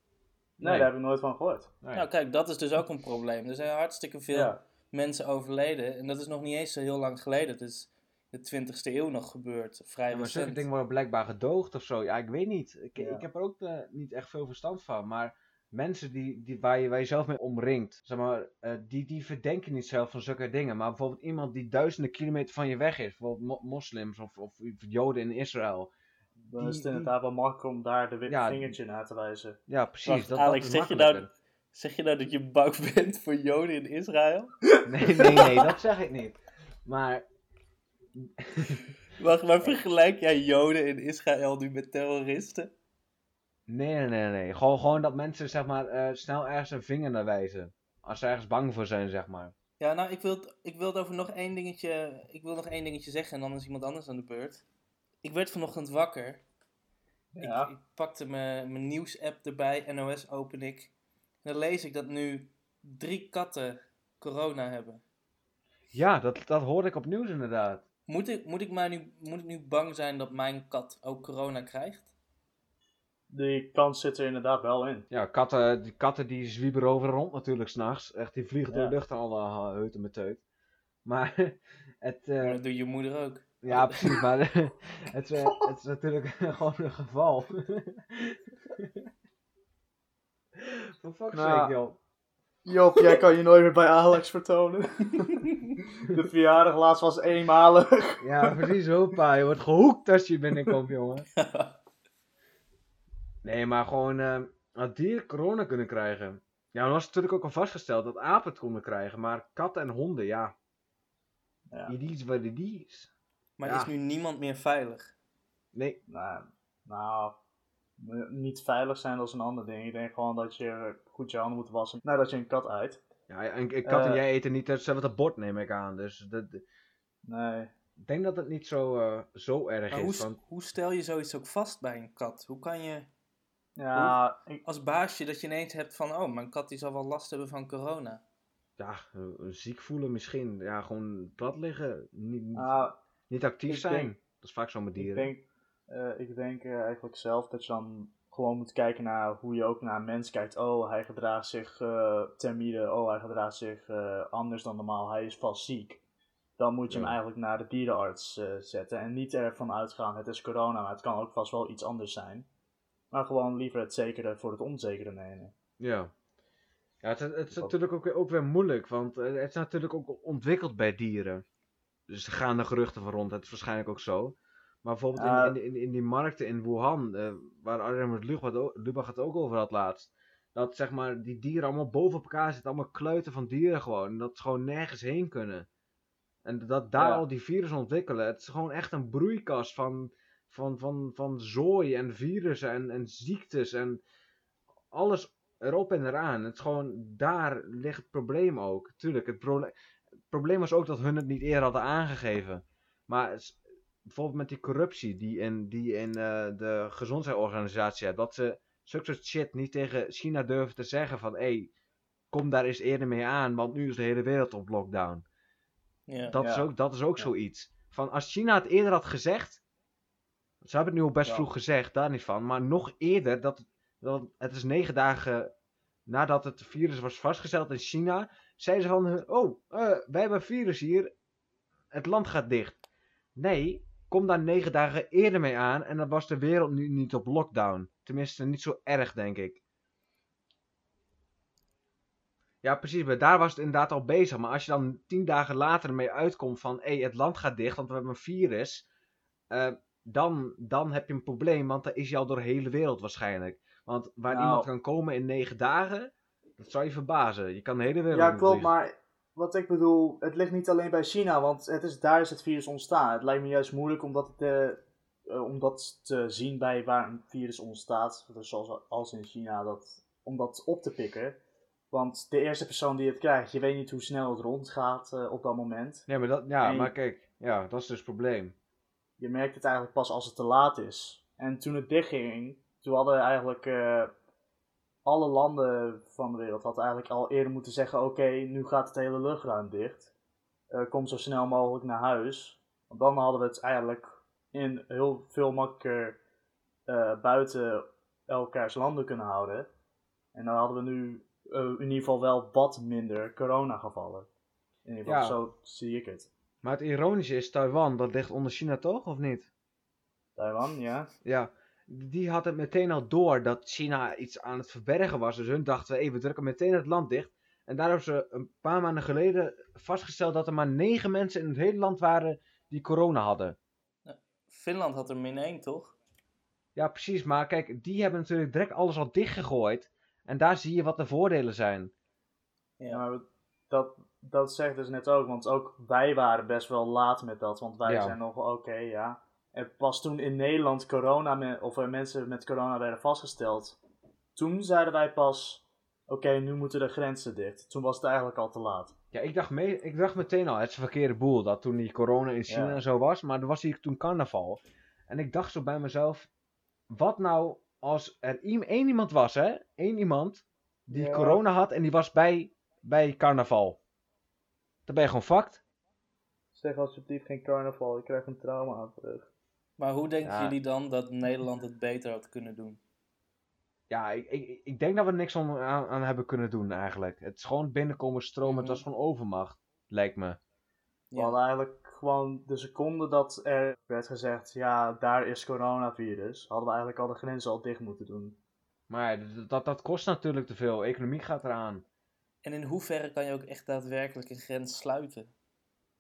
Nee, Nee. daar heb ik nooit van gehoord. Nee. Nou kijk, dat is dus ook een probleem. Er zijn hartstikke veel Ja. Mensen overleden. En dat is nog niet eens zo heel lang geleden. Het is de 20ste eeuw nog gebeurd. Vrij Ja, maar zulke dingen worden blijkbaar gedoogd of zo. Ja, ik weet niet. Ik, Ja. ik heb er ook eh, niet echt veel verstand van. Maar mensen die, die, waar, je, waar je zelf mee omringt, zeg maar, eh, die, die verdenken niet zelf van zulke dingen. Maar bijvoorbeeld iemand die duizenden kilometer van je weg is, bijvoorbeeld mo- moslims of, of joden in Israël. Dan Die- is het inderdaad wel makkelijk om daar de Ja, vingertje naar te wijzen. Ja, precies. Wacht, dat, Alex, dat is zeg je, nou. Zeg je nou dat je bang <laughs> bent voor Joden in Israël? Nee, nee, nee, dat zeg ik niet. Maar Wacht, maar vergelijk jij Joden in Israël nu met terroristen? nee, nee, nee, nee. Gewoon, gewoon dat mensen zeg maar eh, snel ergens een vinger naar wijzen. Als ze ergens bang voor zijn, zeg maar. Ja, nou, ik wil, ik wil het over nog één dingetje. Ik wil nog één dingetje zeggen en dan is iemand anders aan de beurt. Ik werd vanochtend wakker. Ja. Ik, ik pakte mijn mijn nieuws-app erbij, NOS open ik. En dan lees ik dat nu drie katten corona hebben. Ja, dat, dat hoorde ik op nieuws inderdaad. Moet ik, moet, ik maar nu, moet ik nu bang zijn dat mijn kat ook corona krijgt? die kans zit er inderdaad wel in. Ja, katten, die katten die zwieberen over rond natuurlijk s'nachts. Echt, die vliegen door Ja. de lucht en alle uh, heuten met teut. Maar <laughs> het... eh, Maar dat doet je moeder ook. ja, precies, maar <laughs> het, is, eh, het is natuurlijk <laughs> gewoon een geval. <laughs> For fuck's Nou, sake, joh. Job, jij kan je nooit meer bij Alex vertonen. <laughs> De verjaardag laatst was eenmalig. <laughs> Ja, precies, hoppa. Je wordt gehoekt als je binnenkomt, jongen. Nee, maar gewoon eh dat dieren corona kunnen krijgen. Ja, dan was het natuurlijk ook al vastgesteld dat apen het konden krijgen. Maar katten en honden, ja. Ja. It is what it is. Maar Ja. is nu niemand meer veilig? Nee, Nou, nou, niet veilig zijn, dat is een ander ding. Ik denk gewoon dat je goed je handen moet wassen nadat je een kat uit. ja, en, en kat en Eh. jij eten niet hetzelfde bord, neem ik aan. Dus dat, Nee. ik denk dat het niet zo, eh, zo erg Maar is. hoe, Want, hoe stel je zoiets ook vast bij een kat? Hoe kan je Ja, ik, als baasje dat je ineens hebt van... Oh, mijn kat die zal wel last hebben van corona. ja, eh, ziek voelen misschien. Ja, gewoon plat liggen. Niet, niet, nou, niet actief ik zijn. denk- dat is vaak zo met ik dieren. denk, eh, ik denk eh, eigenlijk zelf dat je dan gewoon moet kijken naar hoe je ook naar een mens kijkt. Oh, hij gedraagt zich uh. Oh, hij gedraagt zich anders dan normaal. Hij is vast ziek. Dan moet je Ja. hem eigenlijk naar de dierenarts zetten. En niet ervan uitgaan, het is corona, maar het kan ook vast wel iets anders zijn. Maar gewoon liever het zekere voor het onzekere nemen. Ja. Ja, het, het is natuurlijk ook weer, ook weer moeilijk, want het is natuurlijk ook ontwikkeld bij dieren. Dus er gaan er geruchten van rond, het is waarschijnlijk ook zo. Maar bijvoorbeeld in- Ja. in, in, in die markten in Wuhan, eh, waar Arjen Lubach het ook over had laatst. Dat zeg maar die dieren allemaal boven elkaar zitten, allemaal kluiten van dieren gewoon. En dat ze gewoon nergens heen kunnen. En dat daar Ja. al die virussen ontwikkelen. Het is gewoon echt een broeikas van, van, van, van zooi en virussen en, en ziektes en alles erop en eraan. Het is gewoon, daar ligt het probleem ook. Tuurlijk, het, het probleem was ook dat hun het niet eerder hadden aangegeven. Maar bijvoorbeeld met die corruptie die in, die in eh, de gezondheidsorganisatie hebt. Dat ze zulke soort shit niet tegen China durven te zeggen van... Hé, hey, kom daar eens eerder mee aan, want nu is de hele wereld op lockdown. Ja. Dat, Ja. is ook, dat is ook Ja. zoiets. Van als China het eerder had gezegd. Ze hebben het nu al best Ja. vroeg gezegd, daar niet van. Maar nog eerder, dat, dat, het is negen dagen nadat het virus was vastgesteld in China. Zeiden ze van: Oh, eh, wij hebben een virus hier. Het land gaat dicht. Nee, kom daar negen dagen eerder mee aan. En dan was de wereld nu niet op lockdown. Tenminste, niet zo erg, denk ik. Ja, precies. Maar daar was het inderdaad al bezig. Maar als je dan tien dagen later ermee uitkomt van... Hé, het land gaat dicht, want we hebben een virus. eh, dan, dan heb je een probleem, want dan is je al door de hele wereld waarschijnlijk. Want waar Nou. iemand kan komen in negen dagen... Dat zou je verbazen. Je kan de hele wereld Ja, klopt, maar wat ik bedoel, het ligt niet alleen bij China, want het is, daar is het virus ontstaan. Het lijkt me juist moeilijk om dat, te, eh, om dat te zien bij waar een virus ontstaat, dus zoals als in China, dat, om dat op te pikken. Want de eerste persoon die het krijgt, je weet niet hoe snel het rondgaat eh, op dat moment. Ja, maar, dat, ja, En- maar kijk. Ja, dat is dus het probleem. Je merkt het eigenlijk pas als het te laat is. En toen het dichtging, toen hadden eigenlijk eh, alle landen van de wereld hadden eigenlijk al eerder moeten zeggen: oké, nu gaat het hele luchtruim dicht. Eh, kom zo snel mogelijk naar huis. Want dan hadden we het eigenlijk in heel veel makkelijker eh, buiten elkaars landen kunnen houden. En dan hadden we nu eh, in ieder geval wel wat minder coronagevallen. In ieder geval, Ja. zo zie ik het. Maar het ironische is, Taiwan, dat ligt onder China toch, of niet? Taiwan, ja. Ja, die had het meteen al door dat China iets aan het verbergen was. Dus hun dachten, hé, we drukken meteen het land dicht. En daar hebben ze een paar maanden geleden vastgesteld dat er maar negen mensen in het hele land waren die corona hadden. Finland had er min 1, toch? Ja, precies. Maar kijk, die hebben natuurlijk direct alles al dichtgegooid. En daar zie je wat de voordelen zijn. Ja, maar dat, dat zegt dus net ook, want ook wij waren best wel laat met dat, want wij Ja. zijn nog oké, ja. En pas toen in Nederland corona, of er mensen met corona werden vastgesteld, toen zeiden wij pas, oké, nu moeten de grenzen dicht. Toen was het eigenlijk al te laat. Ja, ik dacht, mee, ik dacht meteen al, het is een verkeerde boel dat toen die corona in China Ja. zo was. Maar er was hier toen carnaval. En ik dacht zo bij mezelf, wat nou als er één iemand was, hè? Eén iemand die Ja. corona had en die was bij, bij carnaval. Dan ben je gewoon fucked. Zeg alsjeblieft geen carnaval, ik krijg een trauma aan terug. Maar hoe denken Ja. jullie dan dat Nederland het beter had kunnen doen? ja, ik, ik, ik denk dat we niks aan, aan, aan hebben kunnen doen eigenlijk. Het is gewoon binnenkomen stromen, het was Mhm. gewoon overmacht, lijkt me. We Ja. hadden eigenlijk gewoon de seconde dat er werd gezegd, ja, daar is coronavirus, hadden we eigenlijk al de grenzen al dicht moeten doen. Maar dat, dat kost natuurlijk te veel. Economie gaat eraan. En in hoeverre kan je ook echt daadwerkelijk een grens sluiten?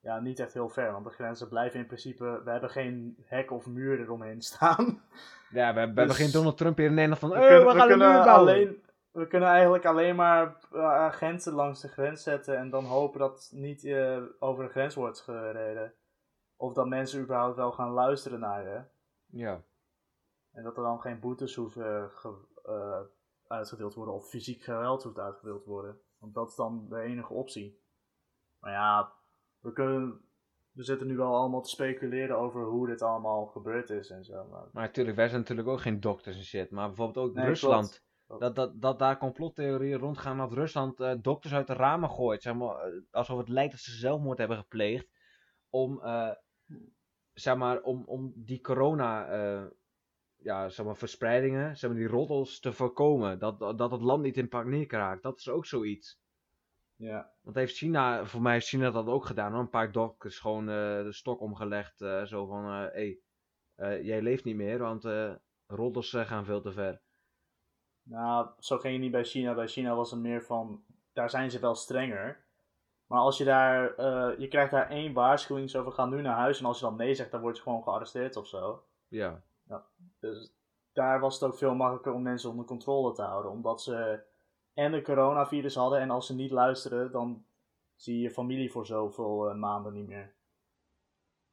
Ja, niet echt heel ver, want de grenzen blijven in principe, we hebben geen hek of muur eromheen <laughs> staan. Ja, we, we hebben Dus- geen Donald Trump hier in Nederland van, We, eh, kunnen, we we gaan een kunnen muur bouwen. alleen, we kunnen eigenlijk alleen maar eh, agenten langs de grens zetten en dan hopen dat niet eh, over de grens wordt gereden. Of dat mensen überhaupt wel gaan luisteren naar je. Ja. En dat er dan geen boetes hoeven eh, uitgedeeld worden of fysiek geweld hoeft uitgedeeld worden. Want dat is dan de enige optie. Maar ja, we, kunnen, we zitten nu wel allemaal te speculeren over hoe dit allemaal gebeurd is en zo. Maar, Maar natuurlijk, wij zijn natuurlijk ook geen dokters en shit. Maar bijvoorbeeld ook Nee, Rusland. klopt. Dat, dat, dat daar complottheorieën rondgaan dat Rusland eh, dokters uit de ramen gooit. Zeg maar, eh, alsof het lijkt dat ze zelfmoord hebben gepleegd. Om, eh, zeg maar, om, om die corona, ja, zeg maar, verspreidingen, zeg maar, die roddels te voorkomen. Dat, dat dat het land niet in paniek raakt. Dat is ook zoiets. Ja. Want heeft China, voor mij heeft China dat ook gedaan. hoor. Een paar dokters gewoon eh, de stok omgelegd. eh, zo van, hé, hey, eh, jij leeft niet meer, want roddels eh, gaan veel te ver. Nou, zo ging het niet bij China. Bij China was het meer van, daar zijn ze wel strenger. Maar als je daar, je krijgt daar één waarschuwing zo van, ga nu naar huis. En als je dan nee zegt, dan word je gewoon gearresteerd of zo. Ja. Dus daar was het ook veel makkelijker om mensen onder controle te houden. Omdat ze en de coronavirus hadden. En als ze niet luisteren, dan zie je je familie voor zoveel eh, maanden niet meer.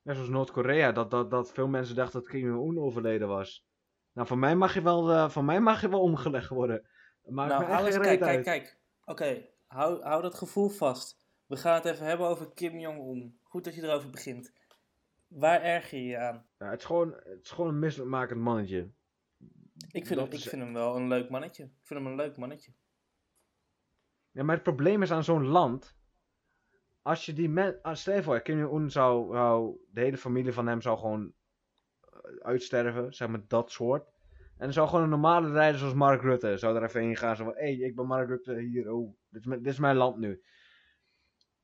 Net zoals Noord-Korea, dat, dat, dat veel mensen dachten dat Kim Jong-un overleden was. Nou, van mij mag je wel, eh, van mij mag je wel omgelegd worden. Maar nou, alles, kijk, kijk, kijk. Oké, hou, hou dat gevoel vast. We gaan het even hebben over Kim Jong-un. Goed dat je erover begint. Waar erger je je aan? Ja, het, is gewoon, het is gewoon een misselijkmakend mannetje. Ik vind, Dat hem, ik vind hem wel een leuk mannetje. Ik vind hem een leuk mannetje. Ja, maar het probleem is aan zo'n land. Als je die men, als, stel je voor, Kim Jong-un zou, zou, de hele familie van hem zou gewoon eh, uitsterven, zeg maar dat soort. En dan zou gewoon een normale rijder zoals Mark Rutte, zou er even heen gaan, zo van, hé, hey, ik ben Mark Rutte, hier, oh, dit is, mijn, dit is mijn land nu.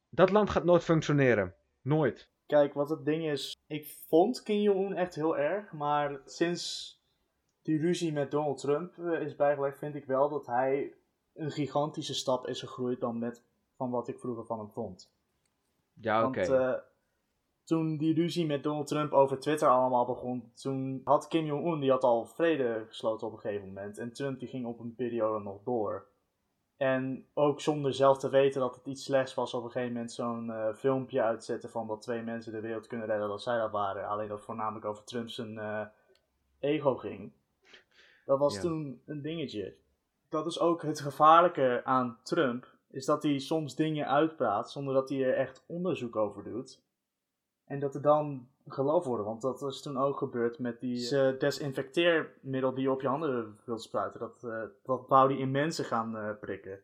Dat land gaat nooit functioneren. Nooit. Kijk, wat het ding is, ik vond Kim Jong-un echt heel erg, maar sinds die ruzie met Donald Trump eh, is bijgelegd, vind ik wel dat hij een gigantische stap is gegroeid dan met van wat ik vroeger van hem vond. Ja, oké. Want eh, toen die ruzie met Donald Trump over Twitter allemaal begon, toen had Kim Jong-un, die had al vrede gesloten op een gegeven moment. En Trump die ging op een periode nog door. En ook zonder zelf te weten dat het iets slechts was, op een gegeven moment zo'n eh, filmpje uitzetten van dat twee mensen de wereld kunnen redden, dat zij dat waren. Alleen dat voornamelijk over Trump zijn eh, ego ging. Dat was Ja. toen een dingetje. Dat is ook het gevaarlijke aan Trump, is dat hij soms dingen uitpraat zonder dat hij er echt onderzoek over doet. En dat er dan geloofd worden, want dat is toen ook gebeurd met die eh, desinfecteermiddel die je op je handen wilt spuiten. Dat, eh, dat wou hij in mensen gaan eh, prikken.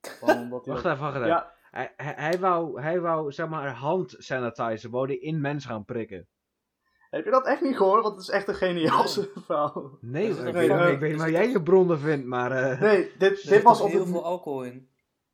Gewoon omdat hij Wacht dat- even, wacht even. Ja, Hij, hij, hij wou, hij wou, zeg maar, hand sanitizer, wou die in mensen gaan prikken. Heb je dat echt niet gehoord? Want het is echt een geniaalse verhaal. Nee, ik, weet, fucking- ik weet waar jij je bronnen vindt, maar... eh, Nee, dit, Er dit, zit was op heel het, veel alcohol in.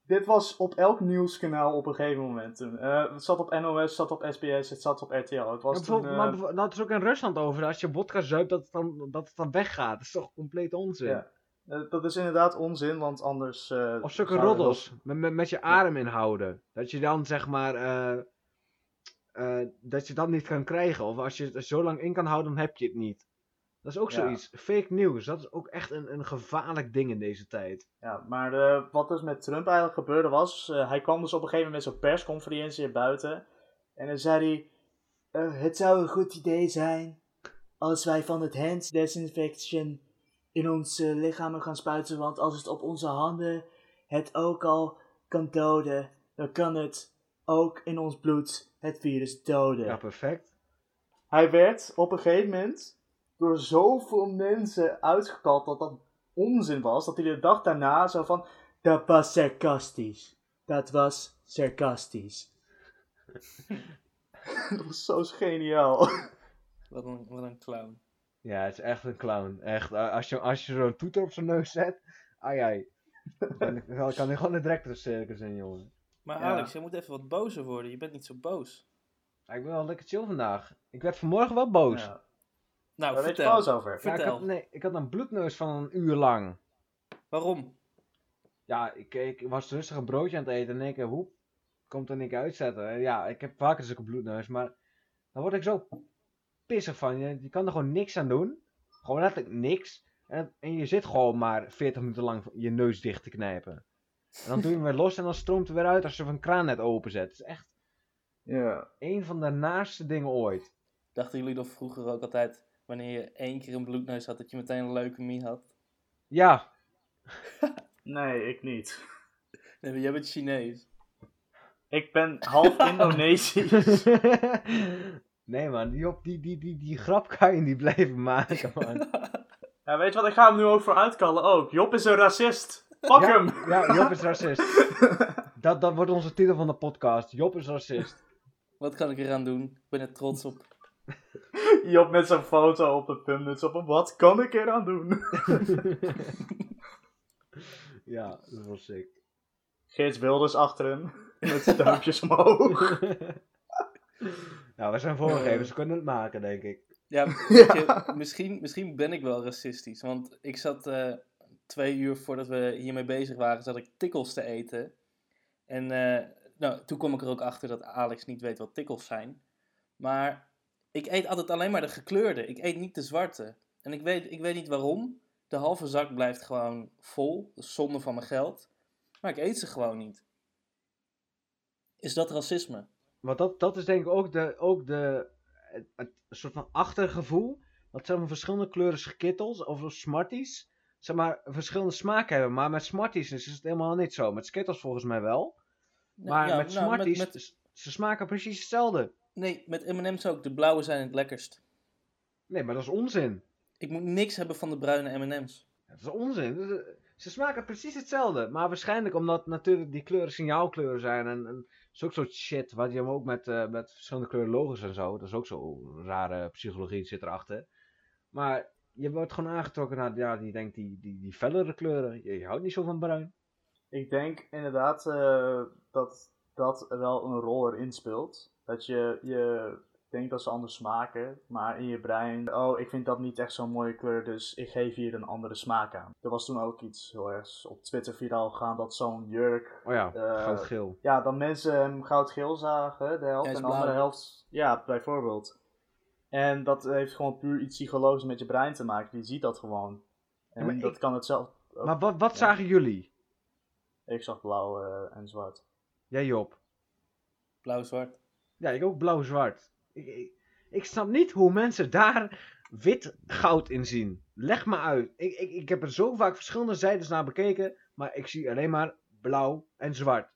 dit was op elk nieuwskanaal op een gegeven moment toen. Eh, het zat op NOS, het zat op SBS, het zat op RTL. Het Ja, was toen, bijvoorbeeld, eh, maar dat is ook in Rusland over. Als je vodka zuipt, dat het dan, dat het dan weggaat. Dat is toch compleet onzin? Ja. eh, dat is inderdaad onzin, want anders... eh, Of zulke roddels, met, met, met je adem inhouden. Dat je dan zeg maar, eh, dat je dat niet kan krijgen. Of als je het er zo lang in kan houden, dan heb je het niet. Dat is ook Ja. zoiets. Fake news, dat is ook echt een, een gevaarlijk ding in deze tijd. Ja, maar eh, wat dus met Trump eigenlijk gebeurde was, eh, hij kwam dus op een gegeven moment zo'n persconferentie buiten. En dan zei hij, het zou een goed idee zijn als wij van het hand disinfection in onze lichamen gaan spuiten. Want als het op onze handen het ook al kan doden, dan kan het ook in ons bloed het virus doden. Ja, perfect. Hij werd op een gegeven moment door zoveel mensen uitgekald dat dat onzin was, dat hij de dag daarna zo van, dat was sarcastisch. Dat was sarcastisch. <laughs> dat was zo geniaal. Wat een, wat een clown. Ja, het is echt een clown. Echt, als je, als je zo'n toeter op zijn neus zet, ai ai. Dan kan, hij gewoon de director circus in, jongen. Maar Ja. Alex, je moet even wat bozer worden. Je bent niet zo boos. Ja, ik ben wel lekker chill vandaag. Ik werd vanmorgen wel boos. Ja. Nou, Daar weet je vertel. boos over. Ja, ik, Vertel. had, nee, ik had een bloedneus van een uur lang. Waarom? Ja, ik, ik was rustig een broodje aan het eten en in één keer, hoep, komt er niks uitzetten. En Ja, ik heb vaker zulke bloedneus, maar dan word ik zo pissig van. Je, je kan er gewoon niks aan doen. Gewoon letterlijk niks. En, en je zit gewoon maar 40 minuten lang je neus dicht te knijpen. En dan doe je hem weer los en dan stroomt het weer uit als je een kraan net openzet. Het is echt Ja. een van de naaste dingen ooit. Dachten jullie nog vroeger ook altijd, wanneer je één keer een bloedneus had, dat je meteen een leukemie had? Ja, <laughs> Nee, ik niet. Nee, maar jij bent Chinees. Ik ben half <laughs> Indonesisch. <laughs> nee man, die, op, die, die, die, die grap kan je niet blijven maken man. Ja, weet je wat? Ik ga hem nu ook voor uitkallen ook. Job is een racist. Pak ja, hem! Ja, Job is racist. <laughs> Dat, dat wordt onze titel van de podcast. Job is racist. Wat kan ik eraan doen? Ik ben er trots op. <laughs> Job met zijn foto op de puntmuts op hem. Wat kan ik eraan doen? <laughs> ja, dat was sick. Geert Wilders achter hem. Met zijn duimpjes omhoog. nou, we zijn voorgevers, we kunnen het maken, denk ik. Ja, je, misschien, misschien ben ik wel racistisch. Want ik zat eh, twee uur voordat we hiermee bezig waren, zat ik tikkels te eten. En eh, nou, toen kwam ik er ook achter dat Alex niet weet wat tikkels zijn. Maar ik eet altijd alleen maar de gekleurde. Ik eet niet de zwarte. En ik weet, ik weet niet waarom. De halve zak blijft gewoon vol. Zonde van mijn geld. Maar ik eet ze gewoon niet. Is dat racisme? Want dat, dat is denk ik ook, de, ook de, het, soort van achtergevoel. Dat maar verschillende kleuren skittles of smarties, zeg maar, verschillende smaken hebben. Maar met smarties is het helemaal niet zo. Met skittles volgens mij wel. Maar Ja, met nou, smarties, met- s- ze smaken precies hetzelfde. nee, met M&M's ook. De blauwe zijn het lekkerst. Nee, maar dat is onzin. Ik moet niks hebben van de bruine M&M's. Dat is onzin. Ze smaken precies hetzelfde. Maar waarschijnlijk omdat natuurlijk die kleuren signaalkleuren zijn. En, en zulke soort shit. Wat je hem ook met, eh, met verschillende kleuren logos en zo. Dat is ook zo rare psychologie zit erachter. Maar je wordt gewoon aangetrokken naar ja, die denkt die, die, die fellere kleuren. Je, je houdt niet zo van bruin. Ik denk inderdaad eh, dat dat wel een rol erin speelt. Dat je, je denkt dat ze anders smaken, maar in je brein, oh, ik vind dat niet echt zo'n mooie kleur, dus ik geef hier een andere smaak aan. Er was toen ook iets heel erg op Twitter viraal gegaan dat zo'n jurk, Oh ja, Eh, goudgeel. ja, dan mensen hem goudgeel zagen, de helft, en de andere helft, ja, bijvoorbeeld. En dat heeft gewoon puur iets psychologisch met je brein te maken, die ziet dat gewoon. En dat ik- kan het zelf. ook. Maar wat, wat ja. zagen jullie? Ik zag blauw eh, en zwart. Jij Job. Blauw-zwart. Ja, ik ook blauw-zwart. Ik, ik, ik snap niet hoe mensen daar wit goud in zien. Leg me uit. Ik, ik, ik heb er zo vaak verschillende zijdes naar bekeken, maar ik zie alleen maar blauw en zwart.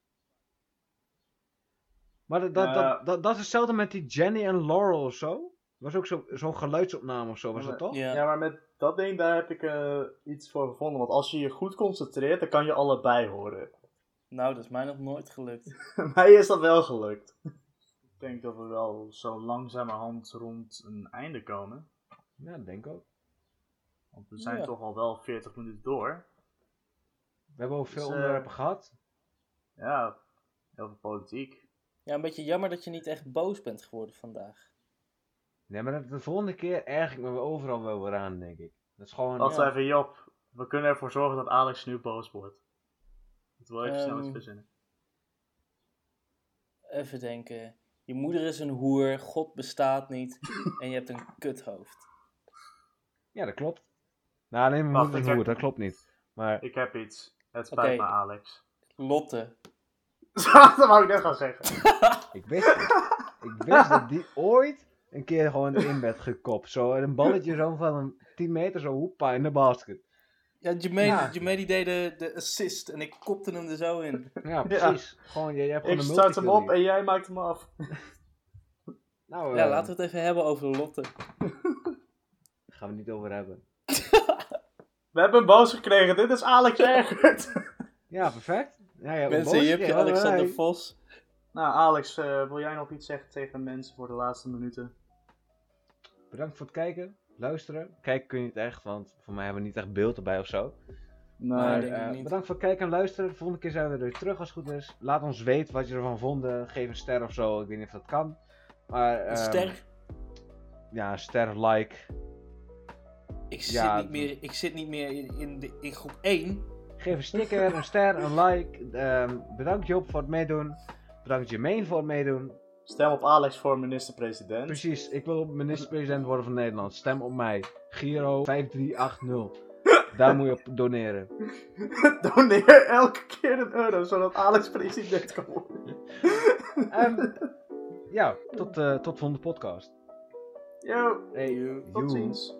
Maar dat, dat, dat, dat, dat is hetzelfde met die Jenny en Laurel of zo. Was ook zo- zo'n geluidsopname of zo, was Ja, dat toch? Ja. Ja, maar met dat ding daar heb ik eh, iets voor gevonden. Want als je je goed concentreert, dan kan je allebei horen. Nou, dat is mij nog nooit gelukt. <laughs> Mij is dat wel gelukt. ik denk dat we wel zo langzamerhand rond een einde komen. Ja, dat denk ik ook. Want we zijn Ja. toch al wel 40 minuten door. We hebben ook veel Dus, eh, onderwerpen gehad. Ja, heel veel politiek. Ja, een beetje jammer dat je niet echt boos bent geworden vandaag. Nee, maar dat- de volgende keer erg ik me weer overal wel weer aan, denk ik. Dat is gewoon... Wacht ja. even, Job. We kunnen ervoor zorgen dat Alex nu boos wordt. Ik wil even snel Ehm, iets verzinnen. Even denken. Je moeder is een hoer, God bestaat niet <laughs> en je hebt een kuthoofd. Ja, dat klopt. Nou, nee, mijn moeder is een hoer, dat klopt niet. Maar Ik heb iets. Het spijt me, Alex. Lotte. <laughs> dat wou ik net gaan zeggen. ik wist het. Ik wist dat die <laughs> ooit een keer gewoon in werd gekopt. Zo, en een balletje zo van een 10 meter, zo hoepa, in de basket. Ja, Jermaine, Ja. Jermaine die deed de, de assist en ik kopte hem er zo in. Ja, precies. Gewoon, je, je hebt gewoon Ik een start hem op en jij maakt hem af. <laughs> Nou, Ja, eh, laten we het even hebben over Lotte. <laughs> gaan we het niet over hebben. <laughs> We hebben hem boos gekregen. Dit is Alex Ergert. Ja, perfect. Ja, ja, Mensen, hier heb je Alexander. Vos. nou, Alex, eh, wil jij nog iets zeggen tegen mensen voor de laatste minuten? Bedankt voor het kijken. luisteren. Kijken kun je het echt, want voor mij hebben we niet echt beeld erbij of zo. Nee, Maar, denk ik eh, niet. bedankt voor het kijken en luisteren. De volgende keer zijn we er weer terug als het goed is. Laat ons weten wat je ervan vond. Geef een ster of zo. Ik weet niet of dat kan. Maar, Een ehm, ster. Ja, een ster, like. Ik zit, ja, niet meer, ik zit niet meer in, in, de, in groep 1. Geef een sticker, een ster, een like. Ehm, bedankt Job voor het meedoen. Bedankt Jermaine voor het meedoen. Stem op Alex voor minister-president. Precies, ik wil minister-president worden van Nederland. Stem op mij. Giro 5380. Daar moet je op doneren. <laughs> Doneer elke keer een euro, zodat Alex president kan worden. En ja, tot, eh tot volgende podcast. Yo, Hey, tot ziens.